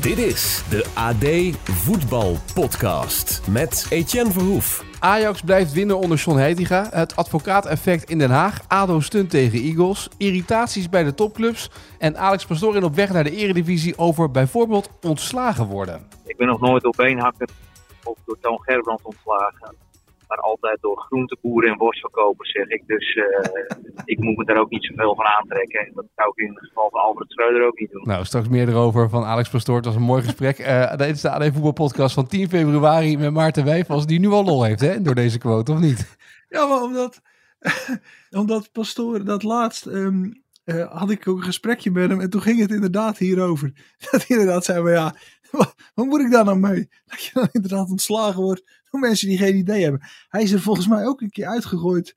Dit is de AD Voetbal Podcast met Etienne Verhoef. Ajax blijft winnen onder John Heitinga. Het advocaateffect in Den Haag. ADO stunt tegen Eagles. Irritaties bij de topclubs. En Alex Pastorin op weg naar de eredivisie over bijvoorbeeld ontslagen worden. Ik ben nog nooit door beenhakker of door Toon Gerbrand ontslagen. Maar altijd door groenteboeren en worstverkopers, zeg ik. Dus eh, ik moet me daar ook niet zoveel van aantrekken. En dat zou ik in het geval van Albert Schreuder ook niet doen. Nou, straks meer erover van Alex Pastoor. Het was een mooi gesprek. Uh, dit is de AD Voetbalpodcast van 10 februari met Maarten Wijfels. Die nu al lol heeft, hè, door deze quote, of niet? Ja, maar omdat, omdat Pastoor dat laatst... ehm, eh, had ik ook een gesprekje met hem en toen ging het inderdaad hierover. Dat hij inderdaad zei, maar ja, wat, wat moet ik daar nou mee? Dat je dan inderdaad ontslagen wordt door mensen die geen idee hebben. Hij is er volgens mij ook een keer uitgegooid.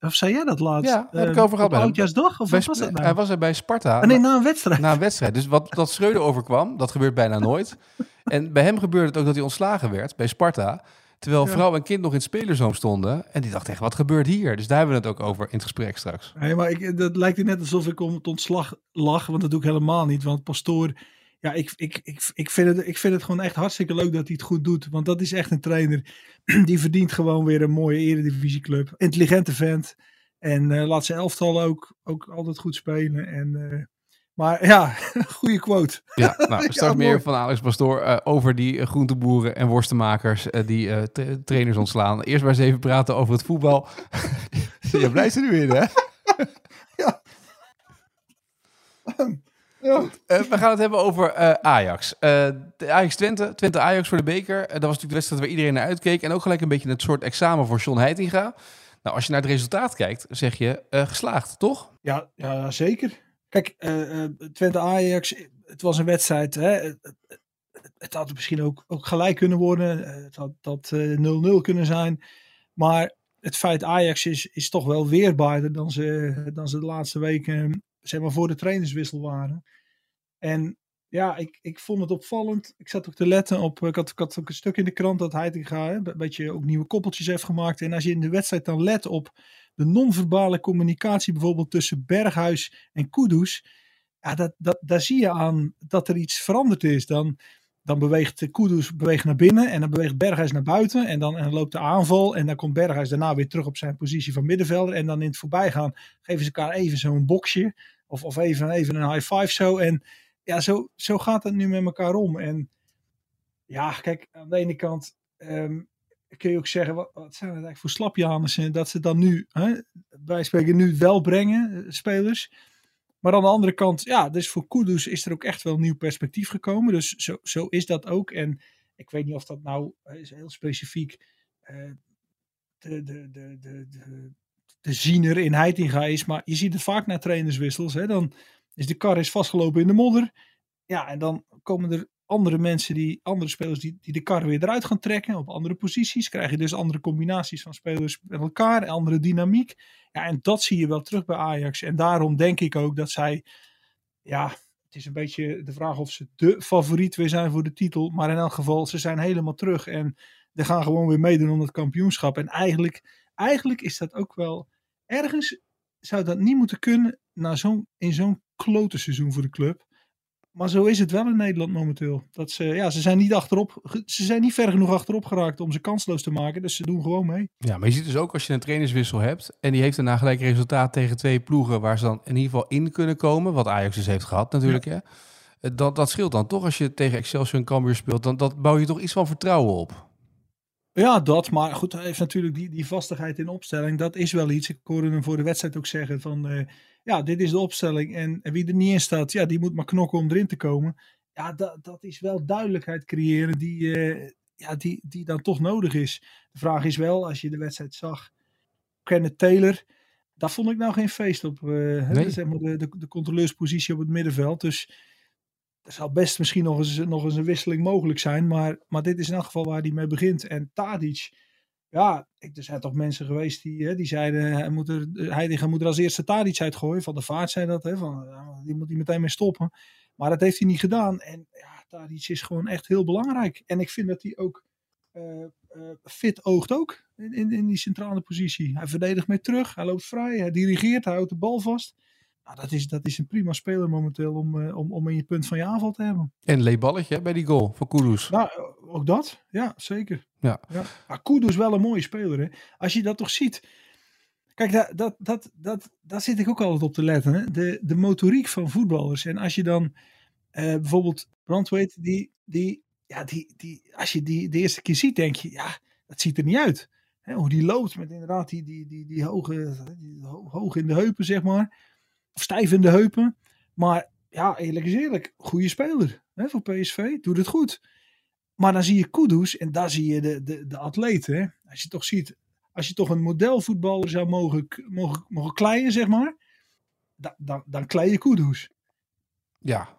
Of zei jij dat laatst? Ja, heb ik over gehad. Oudjaarsdag? Of was dat nou? Hij was er bij Sparta. Ah, nee, na een wedstrijd. Na een wedstrijd. Dus wat dat Schreuder overkwam, dat gebeurt bijna nooit. En bij hem gebeurde het ook dat hij ontslagen werd bij Sparta. Terwijl Ja. vrouw en kind nog in het spelerzoom stonden. En die dacht echt, wat gebeurt hier? Dus daar hebben we het ook over in het gesprek straks. Nee, maar ik, dat lijkt er net alsof ik om het ontslag lach, want dat doe ik helemaal niet. Want Pastoor, ja, ik, ik, ik, ik, vind het, ik vind het gewoon echt hartstikke leuk dat hij het goed doet. Want dat is echt een trainer die verdient gewoon weer een mooie eredivisieclub. Intelligente vent. En eh, laat zijn elftal ook, ook altijd goed spelen. En, eh, maar ja, goede quote. Ja, nou, Ja, straks mooi. meer van Alex Pastoor eh, over die groenteboeren en worstenmakers die tra- trainers ontslaan. Eerst maar eens even praten over het voetbal. Je blijft er nu in, hè? Ja. Eh, we gaan het hebben over eh, Ajax. De Ajax Twente, Twente Ajax voor de beker. Dat was natuurlijk de wedstrijd waar iedereen naar uitkeek. En ook gelijk een beetje het soort examen voor John Heitinga. Nou, als je naar het resultaat kijkt, zeg je geslaagd, toch? Ja, ja zeker. Kijk, Twente Ajax, het was een wedstrijd. Hè, het, had misschien ook, ook gelijk kunnen worden. Het had dat eh, 0-0 kunnen zijn. Maar het feit Ajax is, is toch wel weerbaarder dan ze, dan ze de laatste weken zeg maar, voor de trainerswissel waren. En ja, ik, ik vond het opvallend. Ik zat ook te letten op. Ik had, ik had ook een stuk in de krant dat Heitinga hè, een beetje ook nieuwe koppeltjes heeft gemaakt. En als je in de wedstrijd dan let op de non-verbale communicatie, bijvoorbeeld tussen Berghuis en Kudus. Ja, dat, dat, daar zie je aan dat er iets veranderd is. Dan, dan beweegt Kudus beweegt naar binnen en dan beweegt Berghuis naar buiten. En dan, en dan loopt de aanval en dan komt Berghuis daarna weer terug op zijn positie van middenvelder. En dan in het voorbijgaan geven ze elkaar even zo'n boxje. Of, of even, even een high five zo. En ja, zo, zo gaat het nu met elkaar om. En ja, kijk, aan de ene kant ehm, kun je ook zeggen, wat, zijn het eigenlijk voor slapjaners dat ze dan nu, hè, wij spreken nu wel brengen, eh, spelers. Maar aan de andere kant, ja, dus voor Kudus is er ook echt wel een nieuw perspectief gekomen. Dus zo, zo is dat ook. En ik weet niet of dat nou eh, is heel specifiek eh, de, de, de, de, de, de ziener in Heitinga is. Maar je ziet het vaak na trainerswissels. Hè, dan is de kar is vastgelopen in de modder. Ja, en dan komen er andere mensen, die, andere spelers die, die de kar weer eruit gaan trekken op andere posities. Krijg je dus andere combinaties van spelers met elkaar, andere dynamiek. Ja, en dat zie je wel terug bij Ajax. En daarom denk ik ook dat zij, ja, het is een beetje de vraag of ze de favoriet weer zijn voor de titel. Maar in elk geval, ze zijn helemaal terug en ze gaan gewoon weer meedoen om het kampioenschap. En eigenlijk, eigenlijk is dat ook wel, ergens zou dat niet moeten kunnen na zo'n, in zo'n klote seizoen voor de club. Maar zo is het wel in Nederland momenteel. Dat ze, ja, ze, zijn niet achterop, ze zijn niet ver genoeg achterop geraakt om ze kansloos te maken. Dus ze doen gewoon mee. Ja, maar je ziet dus ook als je een trainerswissel hebt. En die heeft daarna gelijk resultaat tegen twee ploegen waar ze dan in ieder geval in kunnen komen. Wat Ajax dus heeft gehad natuurlijk. Hè? Eh, Dat, dat scheelt dan toch als je tegen Excelsior en Cambuur speelt. Dan dat bouw je toch iets van vertrouwen op. Ja, dat. Maar goed, hij heeft natuurlijk die, die vastigheid in opstelling. Dat is wel iets. Ik hoorde hem voor de wedstrijd ook zeggen van... eh, ja, dit is de opstelling. En, wie er niet in staat, ja, die moet maar knokken om erin te komen. Ja, dat, dat is wel duidelijkheid creëren die, eh, ja, die, die dan toch nodig is. De vraag is wel, als je de wedstrijd zag... Kenneth Taylor, daar vond ik nou geen feest op. hè, Nee. zeg maar de, de, de controleurspositie op het middenveld. Dus er zal best misschien nog eens, nog eens een wisseling mogelijk zijn. Maar, maar dit is in elk geval waar hij mee begint. En Tadic, ja, er zijn toch mensen geweest die, hè, die zeiden, hij moet, er, moet er als eerste Tadic uitgooien. Van de vaart zei dat, hè, van, die moet hij meteen mee stoppen. Maar dat heeft hij niet gedaan. En ja, Tadic is gewoon echt heel belangrijk. En ik vind dat hij ook uh, fit oogt ook in, in, in, die centrale positie. Hij verdedigt mee terug, hij loopt vrij, hij dirigeert, hij houdt de bal vast. Nou, dat, is, dat is een prima speler momenteel om, uh, om, om in je punt van je aanval te hebben. En leeballetje bij die goal van Kudus. Nou, ook dat. Ja, zeker. Ja. ja. Maar Kudus wel een mooie speler. Hè? Als je dat toch ziet. Kijk, dat, dat, dat, dat, daar zit ik ook altijd op te letten. Hè? De, de motoriek van voetballers. En als je dan uh, bijvoorbeeld Brandweight, die, die, ja, die, die, als je die de eerste keer ziet, denk je, ja, dat ziet er niet uit. Hè? Hoe die loopt met inderdaad die, die, die, die, hoge, die hoog in de heupen, zeg maar. Of stijf in de heupen. Maar ja, eerlijk is eerlijk, goede speler hè, voor PSV. Doet het goed. Maar dan zie je Kudus en daar zie je de, de, de atleten. Hè. Als je toch ziet, als je toch een modelvoetballer zou mogen, mogen, mogen kleien, zeg maar. Dan, dan, dan klei je Kudus. Ja.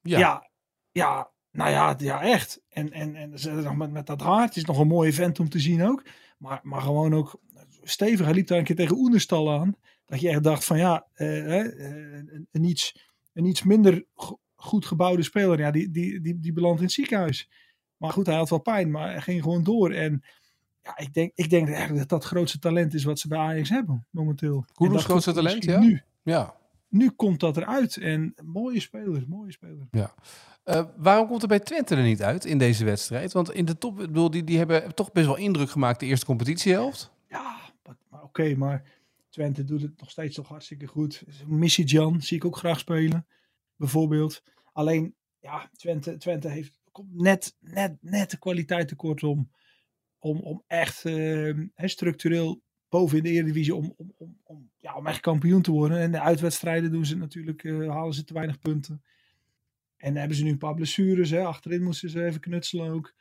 Ja. ja. Ja, nou ja, ja echt. En, en, en met, met dat hart het is nog een mooie vent om te zien ook. Maar, maar gewoon ook stevig. Hij liep daar een keer tegen Oenerstal aan. Dat je echt dacht van ja, uh, een, een, iets, een iets minder goed gebouwde speler. Ja, die, die, die, die belandt in het ziekenhuis. Maar goed, hij had wel pijn, maar hij ging gewoon door. En ja, ik denk, ik denk eigenlijk dat dat het grootste talent is wat ze bij Ajax hebben momenteel. Hoe het grootste talent, ja? Nu. Ja. Nu komt dat eruit. En mooie speler, mooie speler. Ja. Uh, waarom komt er bij Twente er niet uit in deze wedstrijd? Want in de top, bedoel, die, die hebben toch best wel indruk gemaakt de eerste competitiehelft. Ja, maar, oké, maar Twente doet het nog steeds toch hartstikke goed. Missy Jan zie ik ook graag spelen, bijvoorbeeld. Alleen, ja, Twente, Twente heeft net, net, net de kwaliteit tekort om, om, om echt uh, structureel boven in de Eredivisie om, om, om, om, ja, om echt kampioen te worden. En de uitwedstrijden doen ze natuurlijk, uh, halen ze te weinig punten. En dan hebben ze nu een paar blessures. Hè. Achterin moesten ze even knutselen ook.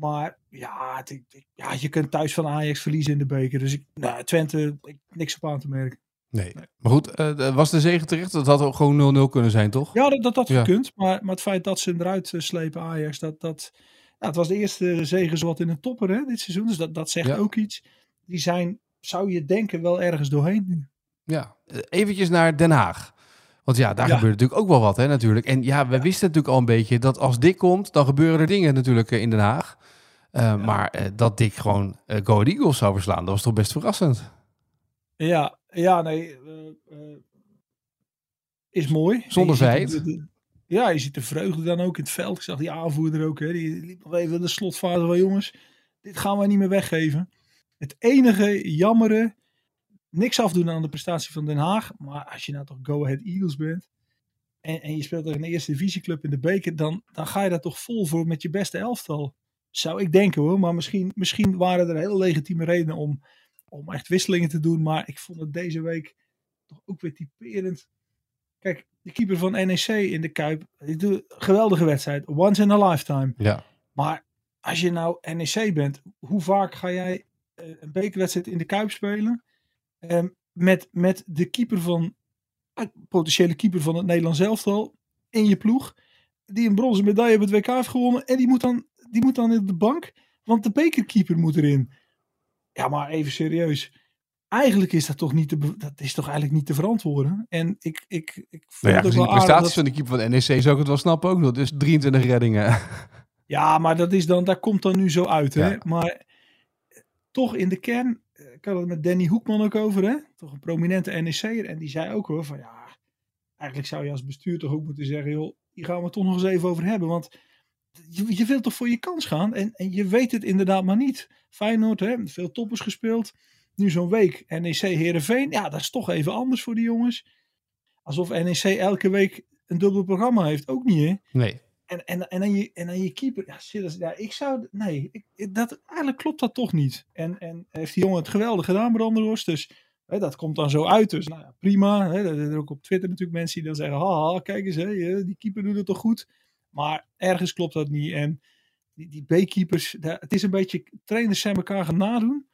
Maar ja, het, ja, je kunt thuis van Ajax verliezen in de beker. Dus ik, nou, Twente, ik, niks op aan te merken. Nee. Maar goed, uh, was de zegen terecht? Dat had ook gewoon 0-0 kunnen zijn, toch? Ja, dat, dat had ja. gekund. Maar, maar het feit dat ze eruit slepen, Ajax, dat, dat, ja, het was de eerste zegen zowat in een topper hè, dit seizoen. Dus dat, dat zegt ja. ook iets. Die zijn, zou je denken, wel ergens doorheen nu. Ja, eventjes naar Den Haag. Want ja, daar gebeurt natuurlijk ook wel wat, hè, natuurlijk. En ja, we wisten natuurlijk al een beetje dat als Dick komt, dan gebeuren er dingen natuurlijk in Den Haag. Uh, maar uh, dat Dick gewoon uh, Go Ahead Eagles zou verslaan, dat was toch best verrassend. Ja, ja, nee. is mooi. Zonder feit. Ja, je ziet de vreugde dan ook in het veld. Ik zag die aanvoerder ook, hè, die liep nog even de slotfase van jongens, dit gaan wij niet meer weggeven. Het enige jammere, niks afdoen aan de prestatie van Den Haag, maar als je nou toch Go Ahead Eagles bent en, en je speelt tegen een eerste divisieclub in de beker, dan, dan ga je daar toch vol voor met je beste elftal. Zou ik denken hoor, maar misschien, misschien waren er hele legitieme redenen om, om echt wisselingen te doen. Maar ik vond het deze week toch ook weer typerend. Kijk, de keeper van NEC in de Kuip, geweldige wedstrijd. Once in a lifetime. Ja. Maar als je nou NEC bent, hoe vaak ga jij een bekerwedstrijd in de Kuip spelen? Um, met, met de keeper van, potentiële keeper van het Nederlands elftal in je ploeg. Die een bronzen medaille op het WK heeft gewonnen. En die moet dan die moet dan in de bank, want de bekerkeeper moet erin. Ja, maar even serieus. Eigenlijk is dat toch niet te, dat is toch eigenlijk niet te verantwoorden. En ik, ik, ik nou ja, gezien de prestaties dat... van de keeper van NEC zou ik het wel snappen ook nog. Dus 23 reddingen. Ja, maar dat is dan, daar komt dan nu zo uit. Hè? Ja. Maar toch in de kern, ik had het met Danny Hoekman ook over, hè? toch een prominente NEC'er. En die zei ook hoor, van ja, eigenlijk zou je als bestuur toch ook moeten zeggen, joh, hier gaan we het toch nog eens even over hebben. Want je, je wilt toch voor je kans gaan en, en je weet het inderdaad maar niet. Feyenoord, hè, veel toppers gespeeld. Nu zo'n week NEC Herenveen. Ja, dat is toch even anders voor die jongens. Alsof NEC elke week een dubbel programma heeft. Ook niet, hè? Nee. En, en, en, dan, je, en dan je keeper. Ja, ik zou. Nee, ik, dat, eigenlijk klopt dat toch niet. En, en heeft die jongen het geweldig gedaan, Brandenhorst. Dus hè, dat komt dan zo uit. Dus nou ja, prima. Hè, er ook op Twitter natuurlijk mensen die dan zeggen: haha, kijk eens, hè, die keeper doet het toch goed. Maar ergens klopt dat niet. En die, die B-keepers, het is een beetje, trainers zijn elkaar gaan nadoen.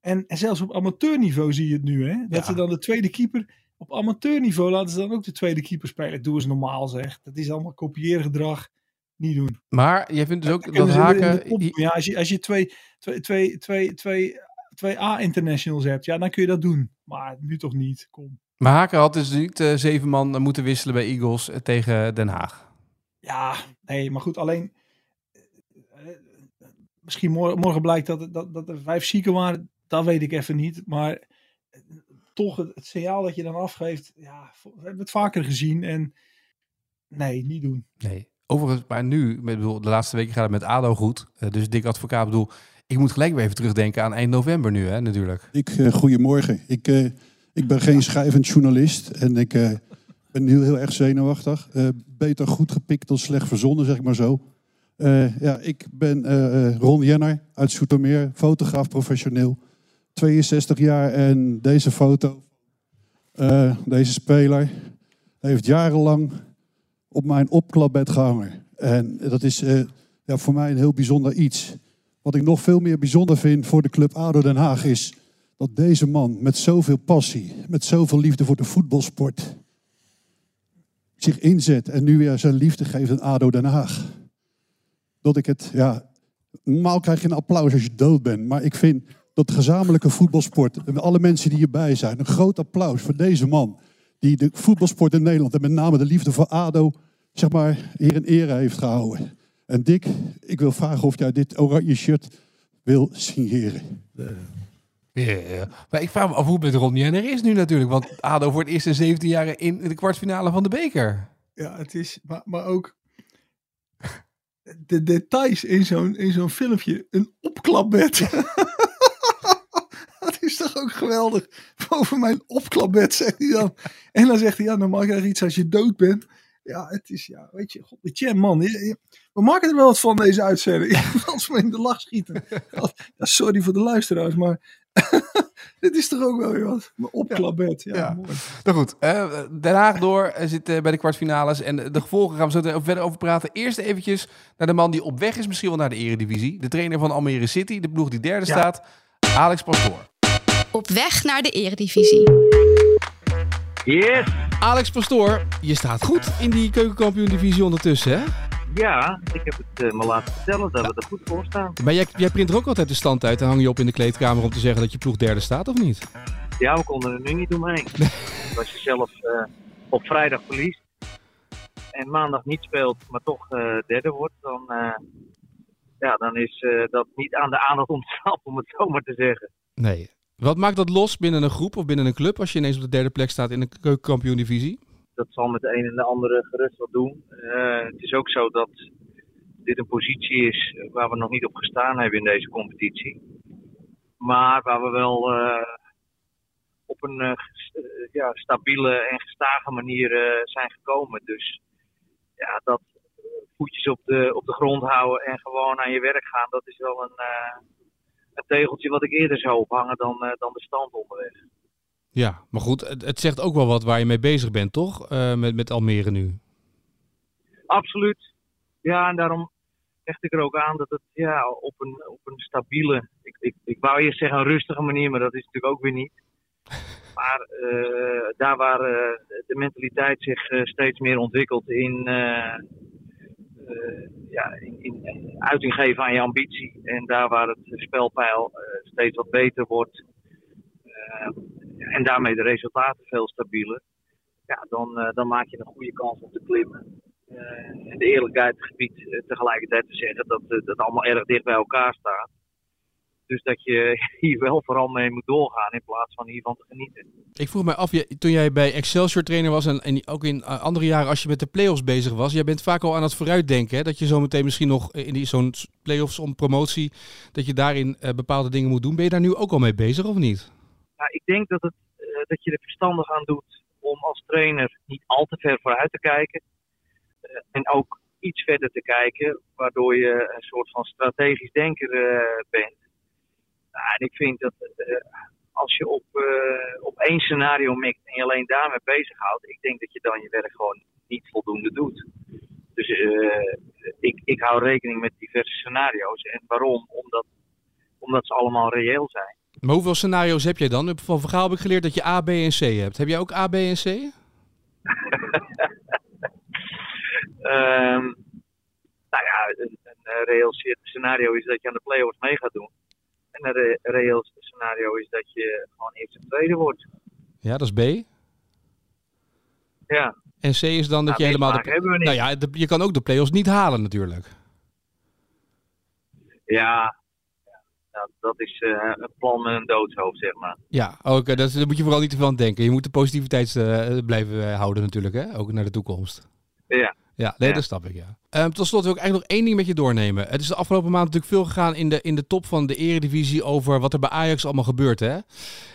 En, en zelfs op amateurniveau zie je het nu, hè? Dat ja. ze dan de tweede keeper op amateurniveau laten ze dan ook de tweede keeper spelen. Doe eens normaal zeg. Dat is allemaal kopieergedrag. Niet doen. Maar jij vindt dus ook dat Haken... ja, als je, als je twee, twee, twee, twee, twee, twee A-internationals hebt, ja, dan kun je dat doen. Maar nu toch niet. Kom. Maar Haken had dus niet eh, zeven man moeten wisselen bij Eagles eh, tegen Den Haag. Ja, nee, maar goed, alleen. eh, eh, Misschien morgen, morgen blijkt dat, dat, dat er vijf zieken waren. Dat weet ik even niet. Maar eh, toch het, het signaal dat je dan afgeeft. Ja, we hebben het vaker gezien. En nee, niet doen. Nee. Overigens, maar nu, met, bedoel, de laatste weken gaat het met ADO goed. Dus Dick Advocaat bedoel, ik moet gelijk weer even terugdenken aan 1 november nu, hè, natuurlijk. Ik, eh, goedemorgen. Ik, eh, ik ben geen schrijvend journalist en ik eh, ben nu heel erg zenuwachtig. Eh, beter goed gepikt dan slecht verzonnen, zeg ik maar zo. Eh, ja, ik ben eh, Ron Jenner uit Soetermeer, fotograaf professioneel. 62 jaar en deze foto, deze speler, heeft jarenlang op mijn opklapbed gehangen. En dat is ja, voor mij een heel bijzonder iets. Wat ik nog veel meer bijzonder vind voor de club ADO Den Haag is dat deze man met zoveel passie, met zoveel liefde voor de voetbalsport zich inzet en nu weer zijn liefde geeft aan ADO Den Haag. Dat ik het, ja, normaal krijg je een applaus als je dood bent, maar ik vind dat gezamenlijke voetbalsport en alle mensen die hierbij zijn, een groot applaus voor deze man die de voetbalsport in Nederland en met name de liefde voor ADO, zeg maar, hier in ere heeft gehouden. En Dick, ik wil vragen of jij dit oranje shirt wil signeren. Ja, Maar ik vraag me af hoe het met Ron Jenner is nu natuurlijk. Want ADO voor het eerst in 17 jaar in de kwartfinale van de beker. Ja, het is, maar, maar ook de details in zo'n, in zo'n filmpje. Een opklapbed. dat is toch ook geweldig. Boven mijn opklapbed, zegt hij dan. En dan zegt hij, ja, normaal krijg je iets als je dood bent. Ja, het is, ja, weet je, god, man. we maken er wel wat van deze uitzending. Als we in de lach schieten. Ja, sorry voor de luisteraars, maar dit is toch ook wel weer wat. Mijn opklapbed, ja, Ja. mooi. Nou goed, eh, Den Haag door eh, zit eh, bij de kwartfinales. En de gevolgen gaan we zo verder over praten. Eerst eventjes naar de man die op weg is misschien wel naar de eredivisie. De trainer van Almere City, de ploeg die derde Ja. staat. Alex Pastoor. Op weg naar de eredivisie. Yes! Alex Pastoor, je staat goed in die keukenkampioen divisie ondertussen hè? Ja, ik heb het eh, me laten vertellen dat we er goed voor staan. Maar jij, jij print er ook altijd de stand uit en hang je op in de kleedkamer om te zeggen dat je ploeg derde staat of niet? Ja, we konden er nu niet omheen. Als je zelf eh, op vrijdag verliest en maandag niet speelt, maar toch eh, derde wordt, dan, ja, dan is dat niet aan de aandacht ontsnapt, om het zo maar te zeggen. Nee. Wat maakt dat los binnen een groep of binnen een club als je ineens op de derde plek staat in de keukenkampioen divisie? Dat zal met de een en de andere gerust wat doen. Eh, het is ook zo dat dit een positie is waar we nog niet op gestaan hebben in deze competitie. Maar waar we wel eh, op een eh, ja, stabiele en gestage manier zijn gekomen. Dus ja, dat voetjes op de, op de grond houden en gewoon aan je werk gaan, dat is wel een, een tegeltje wat ik eerder zou ophangen dan, dan de stand onderweg. Ja, maar goed, het, het zegt ook wel wat waar je mee bezig bent, toch? Eh, met, met Almere nu. Absoluut. Ja, en daarom hecht ik er ook aan dat het ja, op, een, op een stabiele, ik, ik, ik wou eerst zeggen een rustige manier, maar dat is natuurlijk ook weer niet. Maar eh, daar waar eh, de mentaliteit zich steeds meer ontwikkelt in, ja, in, in uiting geven aan je ambitie. En daar waar het spelpeil steeds wat beter wordt. En daarmee de resultaten veel stabieler. Ja, dan, eh, dan maak je een goede kans om te klimmen. Eh, en de eerlijkheid gebied eh, tegelijkertijd te zeggen dat dat allemaal erg dicht bij elkaar staat. Dus dat je hier wel vooral mee moet doorgaan in plaats van hiervan te genieten. Ik vroeg mij af, toen jij bij Excelsior trainer was en, en ook in andere jaren als je met de play-offs bezig was, jij bent vaak al aan het vooruitdenken, hè? dat je zo meteen misschien nog in zo'n play-offs om promotie, dat je daarin bepaalde dingen moet doen. Ben je daar nu ook al mee bezig of niet? Nou, ik denk dat, het, eh, dat je er verstandig aan doet om als trainer niet al te ver vooruit te kijken. Eh, en ook iets verder te kijken, waardoor je een soort van strategisch denker eh, bent. Nou, en ik vind dat als je op, op één scenario mikt en je alleen daarmee bezighoudt, ik denk dat je dan je werk gewoon niet voldoende doet. Dus ik, ik hou rekening met diverse scenario's. En waarom? Omdat, omdat ze allemaal reëel zijn. Maar hoeveel scenario's heb jij dan? Van Vergaal heb ik geleerd dat je A, B en C hebt. Heb jij ook A, B en C? Ehm, nou ja, een, een reëel scenario is dat je aan de play-offs mee gaat doen. En een re reëel scenario is dat je gewoon eerste tweede wordt. Ja, dat is B. Ja. En C is dan dat Nou, je helemaal... De, vragen hebben we niet. nou ja, de- je kan ook de play-offs niet halen natuurlijk. Ja. Nou, dat is eh, een plan met een doodshoofd, zeg maar. Ja, oké, dat, daar moet je vooral niet te veel aan denken. Je moet de positiviteit eh, blijven eh, houden natuurlijk, hè? ook naar de toekomst. Ja. Ja, nee, Ja. dat snap ik, ja. Ehm, tot slot wil ik eigenlijk nog één ding met je doornemen. Het is de afgelopen maand natuurlijk veel gegaan in de, in de top van de eredivisie over wat er bij Ajax allemaal gebeurt, hè?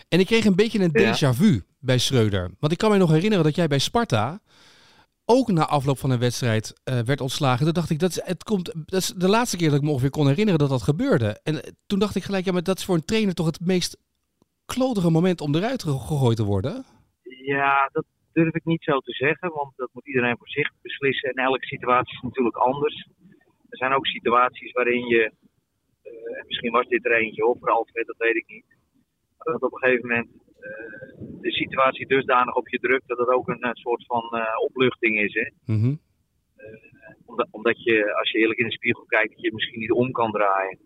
En ik kreeg een beetje een déjà vu bij Schreuder. Want ik kan me nog herinneren dat jij bij Sparta ook na afloop van een wedstrijd eh, werd ontslagen. Toen dacht ik, dat is, het komt, dat is de laatste keer dat ik me ongeveer kon herinneren dat dat gebeurde. En eh, toen dacht ik gelijk, ja, maar dat is voor een trainer toch het meest klotige moment om eruit ge- gegooid te worden? Ja, dat durf ik niet zo te zeggen, want dat moet iedereen voor zich beslissen. En elke situatie is natuurlijk anders. Er zijn ook situaties waarin je, en misschien was dit er eentje voor Alfred, dat weet ik niet. Dat op een gegeven moment de situatie dusdanig op je drukt dat het ook een eh, soort van eh, opluchting is. Hè? Mhm. Omdat, omdat je, als je eerlijk in de spiegel kijkt, dat je misschien niet om kan draaien.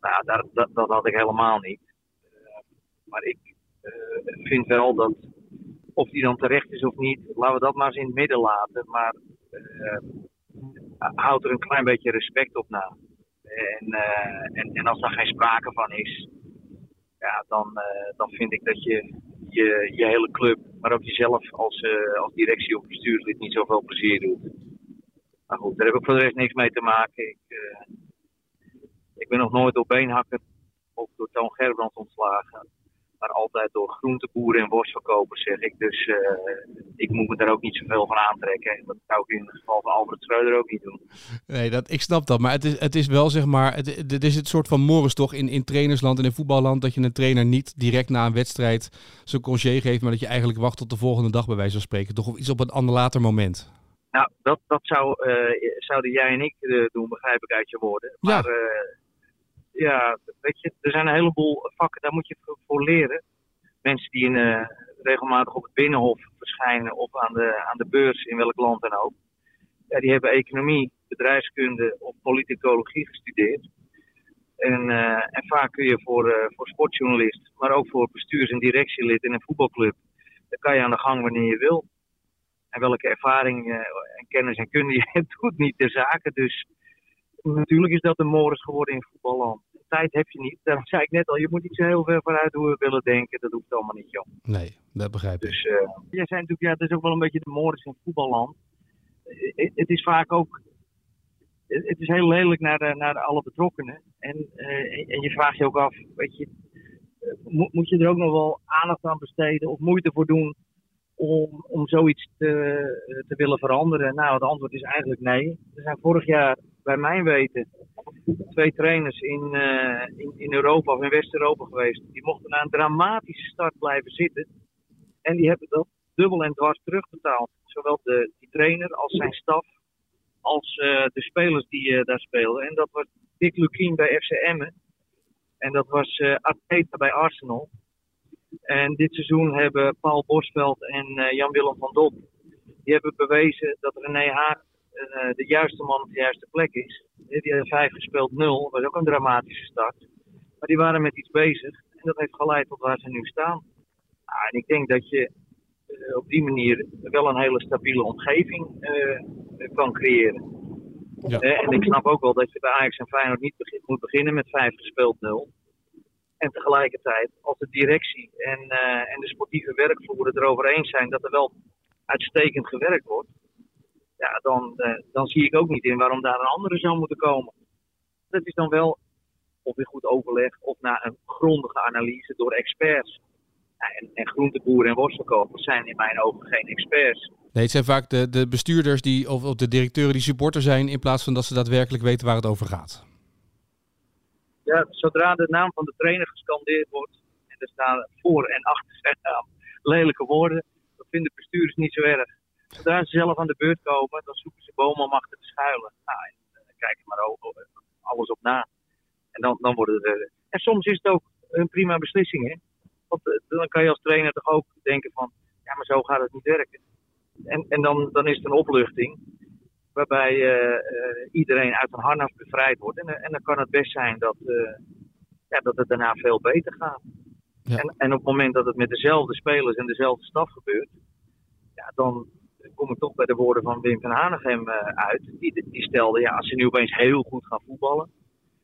Nou, daar, dat, dat had ik helemaal niet. Eh, maar ik eh, vind wel dat, of die dan terecht is of niet, laten we dat maar eens in het midden laten. Maar eh, houd er een klein beetje respect op na. En, eh, en, en als daar geen sprake van is, ja, dan, eh, dan vind ik dat je, je je hele club, maar ook jezelf als, eh, als directie of bestuurslid niet zoveel plezier doet. Maar goed, daar heb ik voor de rest niks mee te maken. Ik, eh, ik ben nog nooit door beenhakker of door Toon Gerbrand ontslagen. Maar altijd door groenteboeren en worstverkopers, zeg ik. Dus eh, ik moet me daar ook niet zoveel van aantrekken. En dat zou ik in het geval van Albert Schreuder ook niet doen. Nee, dat, ik snap dat. Maar het is, het is wel, zeg maar, het, het is het soort van morris toch in, in trainersland en in voetballand. Dat je een trainer niet direct na een wedstrijd zijn congé geeft. Maar dat je eigenlijk wacht tot de volgende dag bij wijze van spreken. Toch of iets op een ander later moment. Nou, dat, dat zou, eh, zouden jij en ik eh, doen, begrijp ik uit je woorden. Ja. Maar eh, ja, weet je, er zijn een heleboel vakken, daar moet je voor- leren. Mensen die in, eh, regelmatig op het binnenhof verschijnen of aan de, aan de beurs, in welk land dan ook. Die hebben economie, bedrijfskunde of politicologie gestudeerd. En, eh, en vaak kun je voor, eh, voor sportjournalist, maar ook voor bestuurs- en directielid in een voetbalclub, dan kan je aan de gang wanneer je wil. En welke ervaring en kennis en kunde je hebt, doet niet ter zake. Dus natuurlijk is dat een morris geworden in voetballand. Tijd heb je niet. Daarom zei ik net al, je moet niet zo heel ver vooruit hoe we willen denken. Dat hoeft allemaal niet, joh. Nee, dat begrijp ik. Dus eh jij zei natuurlijk, ja, het is ook wel een beetje de morris in voetballand. Eh, Het is vaak ook, het is heel lelijk naar, de, naar alle betrokkenen. En, eh, en- je vraagt je ook af, weet je, eh, moet, je er ook nog wel aandacht aan besteden of moeite voor doen om, om zoiets te, eh, te willen veranderen? Nou, het antwoord is eigenlijk nee. Er zijn vorig jaar, bij mijn weten, twee trainers in, eh, in, in Europa of in West-Europa geweest. Die mochten na een dramatische start blijven zitten. En die hebben dat dubbel en dwars terugbetaald. Zowel de, die trainer als zijn staf, als eh, de spelers die eh, daar speelden. En dat was Dick Lukien bij FC Emmen. En dat was eh Arteta bij Arsenal. En dit seizoen hebben Paul Bosveld en Jan-Willem van Dop... die hebben bewezen dat René Haag de juiste man op de juiste plek is. Die hadden vijf gespeeld, nul. Dat was ook een dramatische start. Maar die waren met iets bezig. En dat heeft geleid tot waar ze nu staan. Nou, en ik denk dat je eh, op die manier wel een hele stabiele omgeving eh, kan creëren. Ja. Eh, en ik snap ook wel dat je bij Ajax en Feyenoord niet moet beginnen met vijf gespeeld nul. En tegelijkertijd, als de directie en, eh, en de sportieve werkvloer het erover eens zijn dat er wel uitstekend gewerkt wordt, ja, dan, eh, dan zie ik ook niet in waarom daar een andere zou moeten komen. Dat is dan wel of in goed overleg of na een grondige analyse door experts. En, en groenteboeren en worstverkopers zijn in mijn ogen geen experts. Nee, het zijn vaak de, de bestuurders die, of, of de directeuren die supporter zijn. In plaats van dat ze daadwerkelijk weten waar het over gaat. Ja, zodra de naam van de trainer gescandeerd wordt en er staan voor en achter zijn naam lelijke woorden, dat vinden bestuurders niet zo erg. Zodra ze zelf aan de beurt komen, dan zoeken ze bomen om achter te schuilen. Nou, en, eh, kijk er maar over, alles op na. En dan, dan worden er. En soms is het ook een prima beslissing. Hè? Want dan kan je als trainer toch ook denken van, ja, maar zo gaat het niet werken. En, en dan, dan is het een opluchting waarbij iedereen uit een harnas bevrijd wordt. En, en dan kan het best zijn dat, ja, dat het daarna veel beter gaat. Ja. En, en op het moment dat het met dezelfde spelers en dezelfde staf gebeurt, ja, dan kom ik toch bij de woorden van Wim van Hanegem uh, uit. Die, die stelde, ja, als ze nu opeens heel goed gaan voetballen,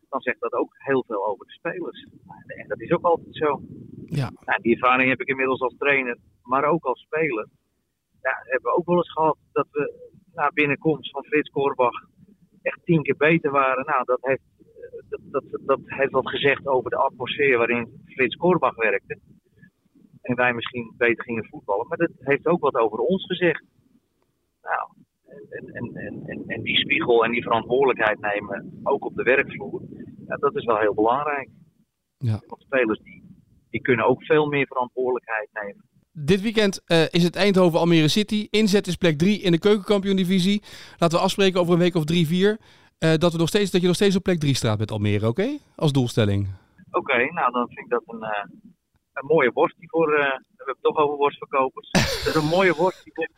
dan zegt dat ook heel veel over de spelers. En dat is ook altijd zo. Ja. Nou, die ervaring heb ik inmiddels als trainer, maar ook als speler. Ja, hebben we ook wel eens gehad dat we na binnenkomst van Frits Korbach echt tien keer beter waren. Nou, dat heeft dat, dat, dat heeft wat gezegd over de atmosfeer waarin Frits Korbach werkte. En wij misschien beter gingen voetballen. Maar dat heeft ook wat over ons gezegd. Nou, en, en, en, en, die spiegel en die verantwoordelijkheid nemen, ook op de werkvloer, ja, dat is wel heel belangrijk. Ja. Want spelers die, die kunnen ook veel meer verantwoordelijkheid nemen. Dit weekend uh, is het Eindhoven Almere City. Inzet is plek 3 in de keukenkampioen-divisie. Laten we afspreken over een week of drie, vier. Uh, dat, we nog steeds, dat je nog steeds op plek 3 staat met Almere, oké? Als doelstelling. Oké, nou dan vind ik dat een, uh, een mooie worst voor. We hebben het toch over worstverkopers. dat is een mooie worst voor,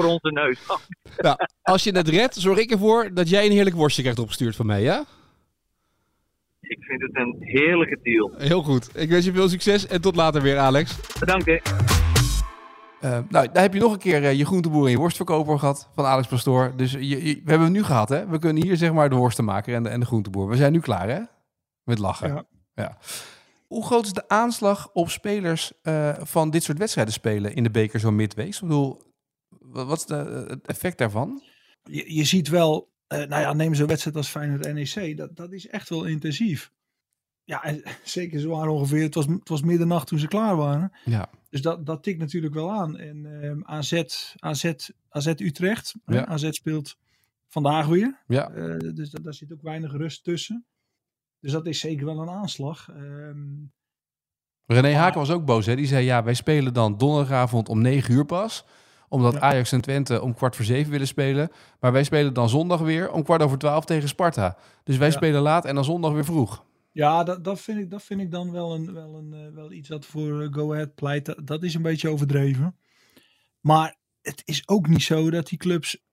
voor onze neus. nou, als je het redt, zorg ik ervoor dat jij een heerlijk worstje krijgt opgestuurd van mij, ja? Ik vind het een heerlijke deal. Heel goed. Ik wens je veel succes en tot later weer, Alex. Bedankt, hè. Uh, nou, daar heb je nog een keer uh, je groenteboer en je worstverkoper gehad van Alex Pastoor. Dus je, je, we hebben hem nu gehad, hè? We kunnen hier zeg maar de worstenmaker en de, en de groenteboer. We zijn nu klaar, hè? Met lachen. Ja. ja. Hoe groot is de aanslag op spelers uh, van dit soort wedstrijden spelen in de beker zo midweeks? Ik bedoel, wat is de, het effect daarvan? Je, je ziet wel, nou ja, neem zo'n wedstrijd als Feyenoord NEC. Dat, dat is echt wel intensief. Ja, en zeker zo waren ongeveer. Het was, het was middernacht toen ze klaar waren. Ja. Dus dat, dat tikt natuurlijk wel aan. En uh, AZ, AZ, AZ Utrecht. Ja. AZ speelt vandaag weer. Ja. Uh, dus daar zit ook weinig rust tussen. Dus dat is zeker wel een aanslag. Um, René Haken was ook boos. Hè? Die zei, ja, wij spelen dan donderdagavond om 9 uur pas. Omdat ja. Ajax en Twente om kwart voor zeven willen spelen. Maar wij spelen dan zondag weer om kwart over twaalf tegen Sparta. Dus wij ja. spelen laat en dan zondag weer vroeg. Ja, dat, dat, vind ik, dat vind ik dan wel, een, wel, een, uh, wel iets dat voor uh, Go Ahead pleit. Dat, dat, is een beetje overdreven. Maar het is ook niet zo dat die clubs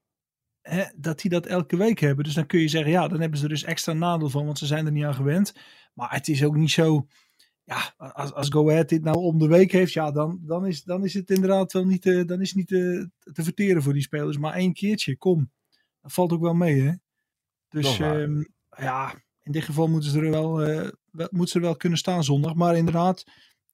hè, dat die dat elke week hebben. Dus dan kun je zeggen, ja, dan hebben ze er dus extra nadeel van, want ze zijn er niet aan gewend. Maar het is ook niet zo, ja, als, als Go Ahead dit nou om de week heeft, ja, dan, dan, is, dan is het inderdaad wel niet, uh, dan is niet te, te verteren voor die spelers. Maar één keertje, kom. Dat valt ook wel mee, hè. Dus um, ja, in dit geval moeten ze er wel, uh, wel, moeten ze er wel kunnen staan zondag. Maar inderdaad,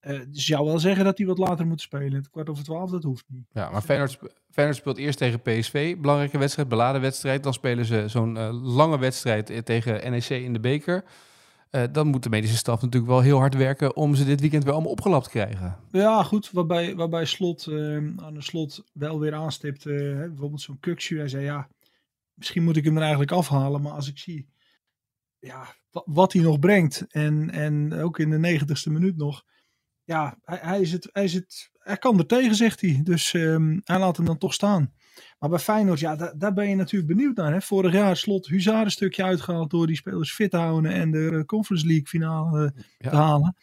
uh, zou wel zeggen dat hij wat later moet spelen. Het kwart over twaalf, dat hoeft niet. Ja, maar Feyenoord, Feyenoord speelt eerst tegen PSV. Belangrijke wedstrijd, beladen wedstrijd. Dan spelen ze zo'n uh, lange wedstrijd tegen NEC in de beker. Uh, dan moet de medische staf natuurlijk wel heel hard werken om ze dit weekend weer allemaal opgelapt te krijgen. Ja, goed. Waarbij, waarbij Slot aan de slot wel weer aanstipt. bijvoorbeeld zo'n Kuksju. Hij zei ja, misschien moet ik hem er eigenlijk afhalen. Maar als ik zie ja, wat hij nog brengt. En, en ook in de negentigste minuut nog. Ja, hij, hij, is het, hij, is het, hij kan er tegen, zegt hij. Dus um, hij laat hem dan toch staan. Maar bij Feyenoord, ja, daar, daar ben je natuurlijk benieuwd naar. Hè? Vorig jaar slot Huzar een stukje uitgehaald door die spelers fit te houden en de Conference League finale ja. te halen.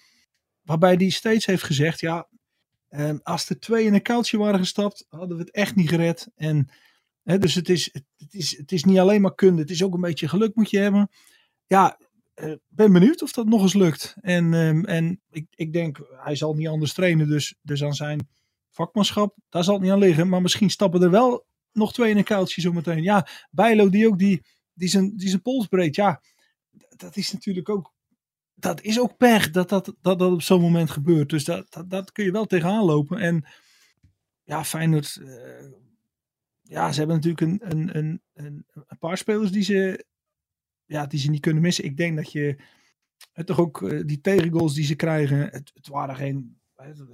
Waarbij hij steeds heeft gezegd, ja, um, als er twee in een kuiltje waren gestapt, hadden we het echt niet gered. En, hè, dus het is, het, is, het is niet alleen maar kunde, het is ook een beetje geluk moet je hebben ja, uh, ben benieuwd of dat nog eens lukt. En, um, en ik, ik denk, hij zal niet anders trainen, dus, dus aan zijn vakmanschap, daar zal het niet aan liggen. Maar misschien stappen er wel nog twee in een kuiltje zometeen. Ja, Bijlo die ook die, die, zijn, die zijn pols breekt. Ja, dat is natuurlijk ook, dat is ook pech dat dat, dat, dat op zo'n moment gebeurt. Dus dat, dat, kun je wel tegenaan lopen. En ja, Feyenoord, uh, ja, ze hebben natuurlijk een, een, een, een, een paar spelers die ze ja, die ze niet kunnen missen. Ik denk dat je het toch ook uh, die tegengoals die ze krijgen, het, het waren geen,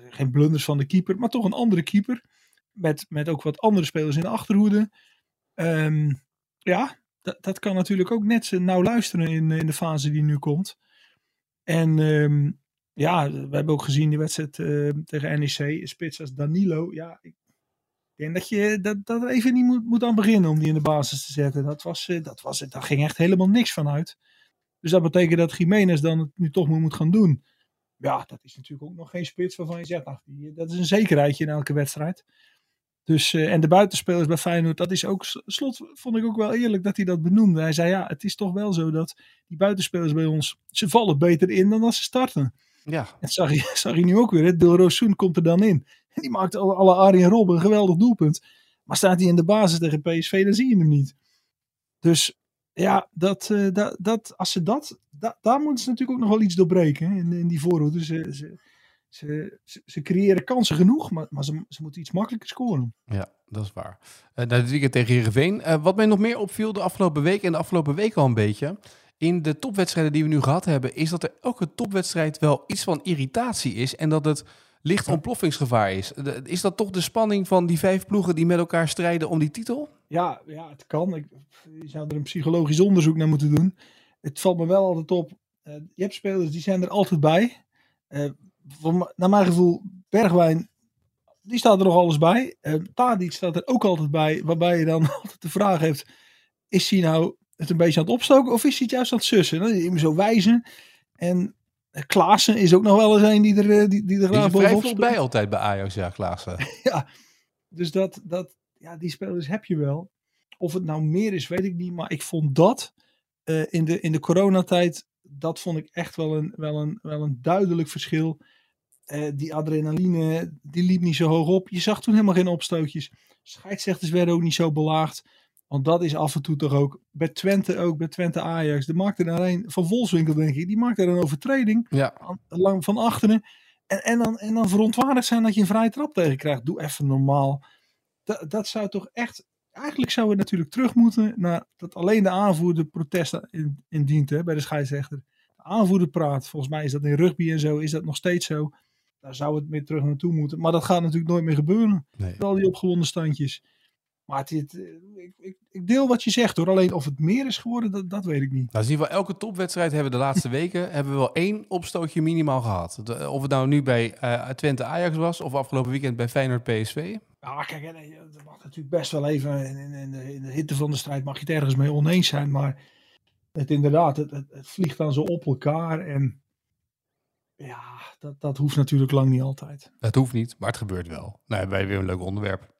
geen blunders van de keeper, maar toch een andere keeper. Met, met ook wat andere spelers in de achterhoede. Um, ja, dat, kan natuurlijk ook net nauw luisteren in, in de fase die nu komt. En um, ja, we hebben ook gezien die wedstrijd uh, tegen NEC, spits als Danilo. Ja, ik denk dat je dat, dat even niet moet, moet aan beginnen om die in de basis te zetten. Dat, was, uh, dat, was, daar ging echt helemaal niks van uit. Dus dat betekent dat Jiménez dan het nu toch moet gaan doen. Ja, dat is natuurlijk ook nog geen spits waarvan je zegt, nou, die, dat is een zekerheidje in elke wedstrijd. Dus, uh, en de buitenspelers bij Feyenoord, dat is ook, slot vond ik ook wel eerlijk dat hij dat benoemde. Hij zei, ja, het is toch wel zo dat die buitenspelers bij ons, ze vallen beter in dan als ze starten. Ja. Dat zag je, zag je nu ook weer. Dilrosun komt er dan in. En die maakt alle, alle Arjen Robben een geweldig doelpunt. Maar staat hij in de basis tegen PSV, dan zie je hem niet. Dus ja, dat, uh, dat, dat, als ze dat, dat, daar moeten ze natuurlijk ook nog wel iets doorbreken in, in die voorhoede. Ze, ze, ze, ze, creëren kansen genoeg, maar, maar ze, ze, moeten iets makkelijker scoren. Ja, dat is waar. Uh, dit weekend tegen Heerenveen. Uh, wat mij nog meer opviel de afgelopen week en de afgelopen week al een beetje... in de topwedstrijden die we nu gehad hebben... is dat er elke topwedstrijd wel iets van irritatie is... en dat het licht ontploffingsgevaar is. Is dat toch de spanning van die vijf ploegen die met elkaar strijden om die titel? Ja, ja het kan. Ik, je zou er een psychologisch onderzoek naar moeten doen. Het valt me wel altijd op. Uh, je hebt spelers die zijn er altijd bij. Uh, voor, naar mijn gevoel, Bergwijn, die staat er nog alles bij. Uh, Tadic staat er ook altijd bij. Waarbij je dan altijd de vraag heeft, is hij nou het een beetje aan het opstoken of is hij het juist aan het sussen? Dan je hem zo wijzen. En Klaassen is ook nog wel eens een die er, die, die er graag bovenop is bij altijd bij Ajax, ja, Klaassen. ja, dus dat, dat, ja, die spelers heb je wel. Of het nou meer is, weet ik niet. Maar ik vond dat uh, in, de, in de coronatijd, dat vond ik echt wel een, wel een, wel een duidelijk verschil. Uh, die adrenaline, die liep niet zo hoog op. Je zag toen helemaal geen opstootjes. Scheidsrechters werden ook niet zo belaagd. Want dat is af en toe toch ook, bij Twente ook, bij Twente Ajax. De maakte daar een, van Volkswinkel denk ik, die maakte er een overtreding. Ja. Lang van achteren. En, en, dan, en dan verontwaardigd zijn dat je een vrije trap tegen krijgt. Doe even normaal. Dat, dat zou toch echt eigenlijk zou het natuurlijk terug moeten naar dat alleen de aanvoerder protesten indient hè, bij de scheidsrechter. De aanvoerder praat. Volgens mij is dat in rugby en zo, is dat nog steeds zo. Daar zou het meer terug naartoe moeten. Maar dat gaat natuurlijk nooit meer gebeuren. Nee. Al die opgewonden standjes. Maar het, het, ik, ik, ik, deel wat je zegt hoor. Alleen of het meer is geworden, dat, dat weet ik niet. Nou, in ieder geval elke topwedstrijd hebben we de laatste weken hebben we wel één opstootje minimaal gehad. De, of het nou nu bij uh, Twente Ajax was of afgelopen weekend bij Feyenoord PSV. Ja, kijk, dat mag natuurlijk best wel even in, in, de, in, de, hitte van de strijd mag je het ergens mee oneens zijn, maar het inderdaad, het, het, het vliegt dan zo op elkaar en ja, dat, dat hoeft natuurlijk lang niet altijd. Het hoeft niet, maar het gebeurt wel. Nou hebben wij weer een leuk onderwerp.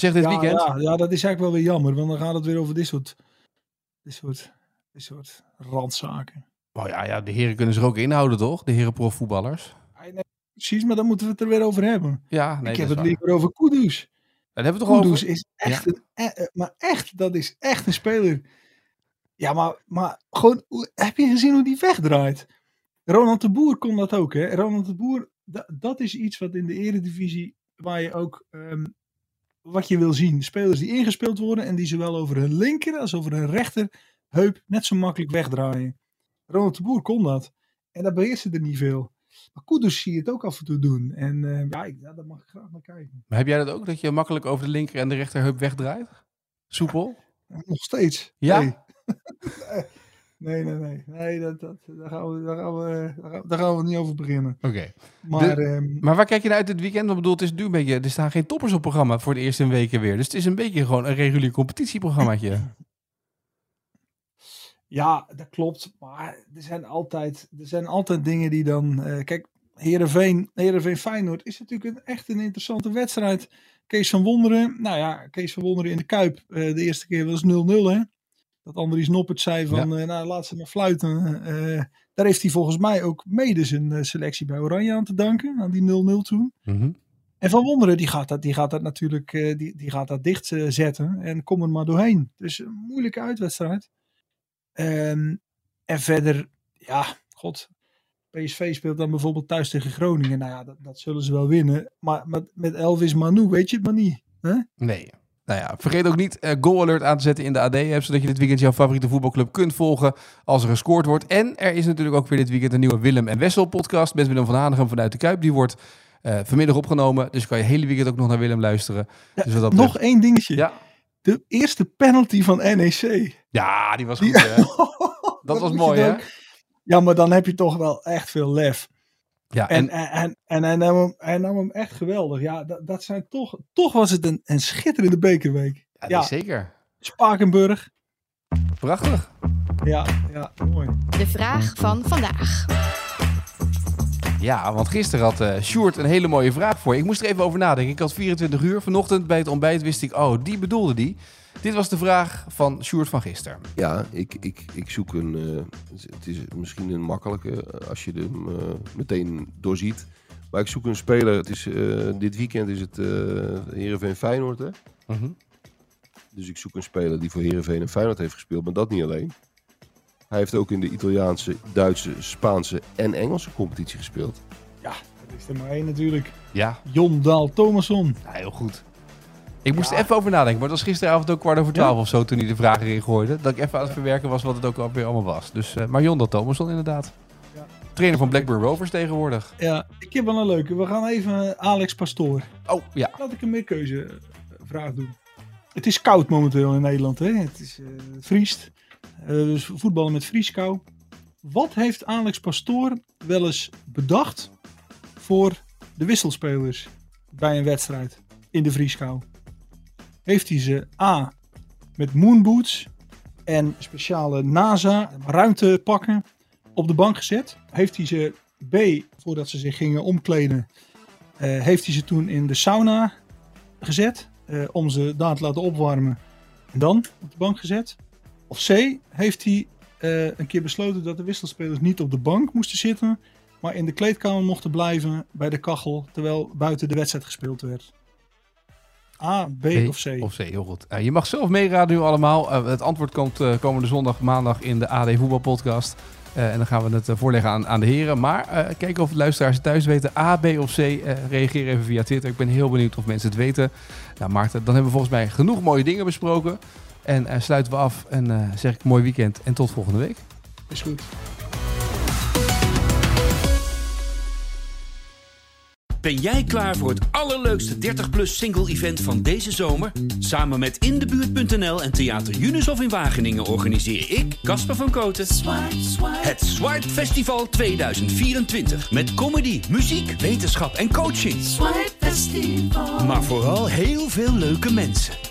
Zeg dit ja, weekend. Ja, ja, dat is eigenlijk wel weer jammer, want dan gaat het weer over dit soort, dit soort, dit soort randzaken. Oh ja, ja, de heren kunnen zich ook inhouden, toch? De heren profvoetballers. Nee, precies, maar dan moeten we het er weer over hebben. Ja, nee, ik heb het liever over Kudus. Dat hebben we toch Kudus over... is echt ja. een, eh, maar echt, dat is echt een speler. Ja, maar, maar gewoon, heb je gezien hoe die wegdraait? Ronald de Boer kon dat ook, hè? Ronald de Boer, dat, dat is iets wat in de eredivisie, waar je ook, um, wat je wil zien. Spelers die ingespeeld worden en die zowel over hun linker als over hun rechter heup net zo makkelijk wegdraaien. Ronald de Boer kon dat. En dat beheerste er niet veel. Maar Kudus zie je het ook af en toe doen. En uh, ja, ik, ja, daar mag ik graag naar kijken. Maar heb jij dat ook, dat je makkelijk over de linker en de rechterheup wegdraait? Soepel? Ja, nog steeds. Ja? Nee, nee. nee. nee dat, dat, daar, gaan we, daar, gaan we, daar gaan we niet over beginnen. Oké. Okay. Maar, de, um, maar waar kijk je naar uit dit weekend? Ik bedoel, het is nu een beetje, er staan geen toppers op programma voor de eerste weken weer. Dus het is een beetje gewoon een regulier competitieprogrammaatje. Ja, dat klopt. Maar er zijn altijd, er zijn altijd dingen die dan... Uh, kijk, Heerenveen, Heerenveen Feyenoord is natuurlijk een, echt een interessante wedstrijd. Kees van Wonderen, nou ja, Kees van Wonderen in de Kuip. Uh, de eerste keer was 0-0 hè. Dat Andries Noppert zei van, ja. uh, nou laat ze maar fluiten. daar heeft hij volgens mij ook mede zijn selectie bij Oranje aan te danken. Aan die 0-0 toen. Mm -hmm. En Van Wonderen die gaat dat, die gaat dat natuurlijk die, die gaat dat dicht zetten. En kom er maar doorheen. Dus een moeilijke uitwedstrijd. Um, en verder, ja, god. PSV speelt dan bijvoorbeeld thuis tegen Groningen. Nou ja, dat, dat zullen ze wel winnen. Maar met, met Elvis Manu weet je het maar niet. Hè? Nee. Nou ja, vergeet ook niet uh, Goal Alert aan te zetten in de AD-app, zodat je dit weekend jouw favoriete voetbalclub kunt volgen als er gescoord wordt. En er is natuurlijk ook weer dit weekend een nieuwe Willem en Wessel podcast met Willem van Hanegem vanuit de Kuip. Die wordt uh, vanmiddag opgenomen, dus kan je hele weekend ook nog naar Willem luisteren. Ja, dus nog betreft... één dingetje. Ja. De eerste penalty van NEC. Ja, die was goed, die... hè? Dat was mooi, hè? Ja, maar dan heb je toch wel echt veel lef. Ja, en, en, en, en hij, nam hem, hij nam hem echt geweldig. Ja, dat, dat zijn toch, toch was het een, een schitterende bekerweek. Ja, ja. zeker. Spakenburg. Prachtig. Ja, ja, mooi. De vraag van vandaag. Ja, want gisteren had uh, Sjoerd een hele mooie vraag voor je. Ik moest er even over nadenken. Ik had 24 uur. Vanochtend bij het ontbijt wist ik, oh, die bedoelde die. Dit was de vraag van Sjoerd van gisteren. Ja, ik, ik, ik zoek een... Uh, het is misschien een makkelijke als je hem uh, meteen doorziet. Maar ik zoek een speler. Het is, dit weekend is het Heerenveen Feyenoord, hè? -huh. Dus ik zoek een speler die voor Heerenveen en Feyenoord heeft gespeeld. Maar dat niet alleen. Hij heeft ook in de Italiaanse, Duitse, Spaanse en Engelse competitie gespeeld. Ja, dat is er maar één natuurlijk. Ja. Jon Daal Thomasson. Ja, heel goed. Ik moest er even over nadenken, maar het was gisteravond ook kwart over twaalf ja. of zo toen hij de vragen erin gooide. Dat ik even aan het verwerken was wat het ook alweer allemaal was. Dus, uh, maar Jon Daal Thomasson inderdaad. Ja. Trainer van Blackburn Rovers tegenwoordig. Ja, ik heb wel een leuke. We gaan even Alex Pastoor. Oh, ja. Laat ik een meerkeuzevraag doen. Het is koud momenteel in Nederland, hè? Het, is, uh, het vriest. Uh, dus voetballen met vrieskou. Wat heeft Alex Pastoor wel eens bedacht voor de wisselspelers bij een wedstrijd in de vrieskou? Heeft hij ze A met moonboots en speciale NASA ruimtepakken op de bank gezet? Heeft hij ze B, voordat ze zich gingen omkleden, uh, heeft hij ze toen in de sauna gezet uh, om ze daar te laten opwarmen en dan op de bank gezet? Of C, heeft hij uh, een keer besloten dat de wisselspelers niet op de bank moesten zitten, maar in de kleedkamer mochten blijven bij de kachel, terwijl buiten de wedstrijd gespeeld werd? A, B, B of C? Of C, heel goed. Uh, je mag zelf meeraden nu allemaal. Uh, het antwoord komt komende zondag, maandag in de AD Voetbalpodcast. en dan gaan we het voorleggen aan, aan de heren. Maar kijken of de luisteraars thuis weten. A, B of C. reageer even via Twitter. Ik ben heel benieuwd of mensen het weten. Nou Maarten, dan hebben we volgens mij genoeg mooie dingen besproken. En sluiten we af en zeg ik mooi weekend en tot volgende week. Is goed. Ben jij klaar voor het allerleukste 30-plus single-event van deze zomer? Samen met Indebuurt.nl en Theater Junushof in Wageningen organiseer ik, Casper van Koten, Swipe. het Swipe Festival 2024. Met comedy, muziek, wetenschap en coaching. Swipe Festival. Maar vooral heel veel leuke mensen.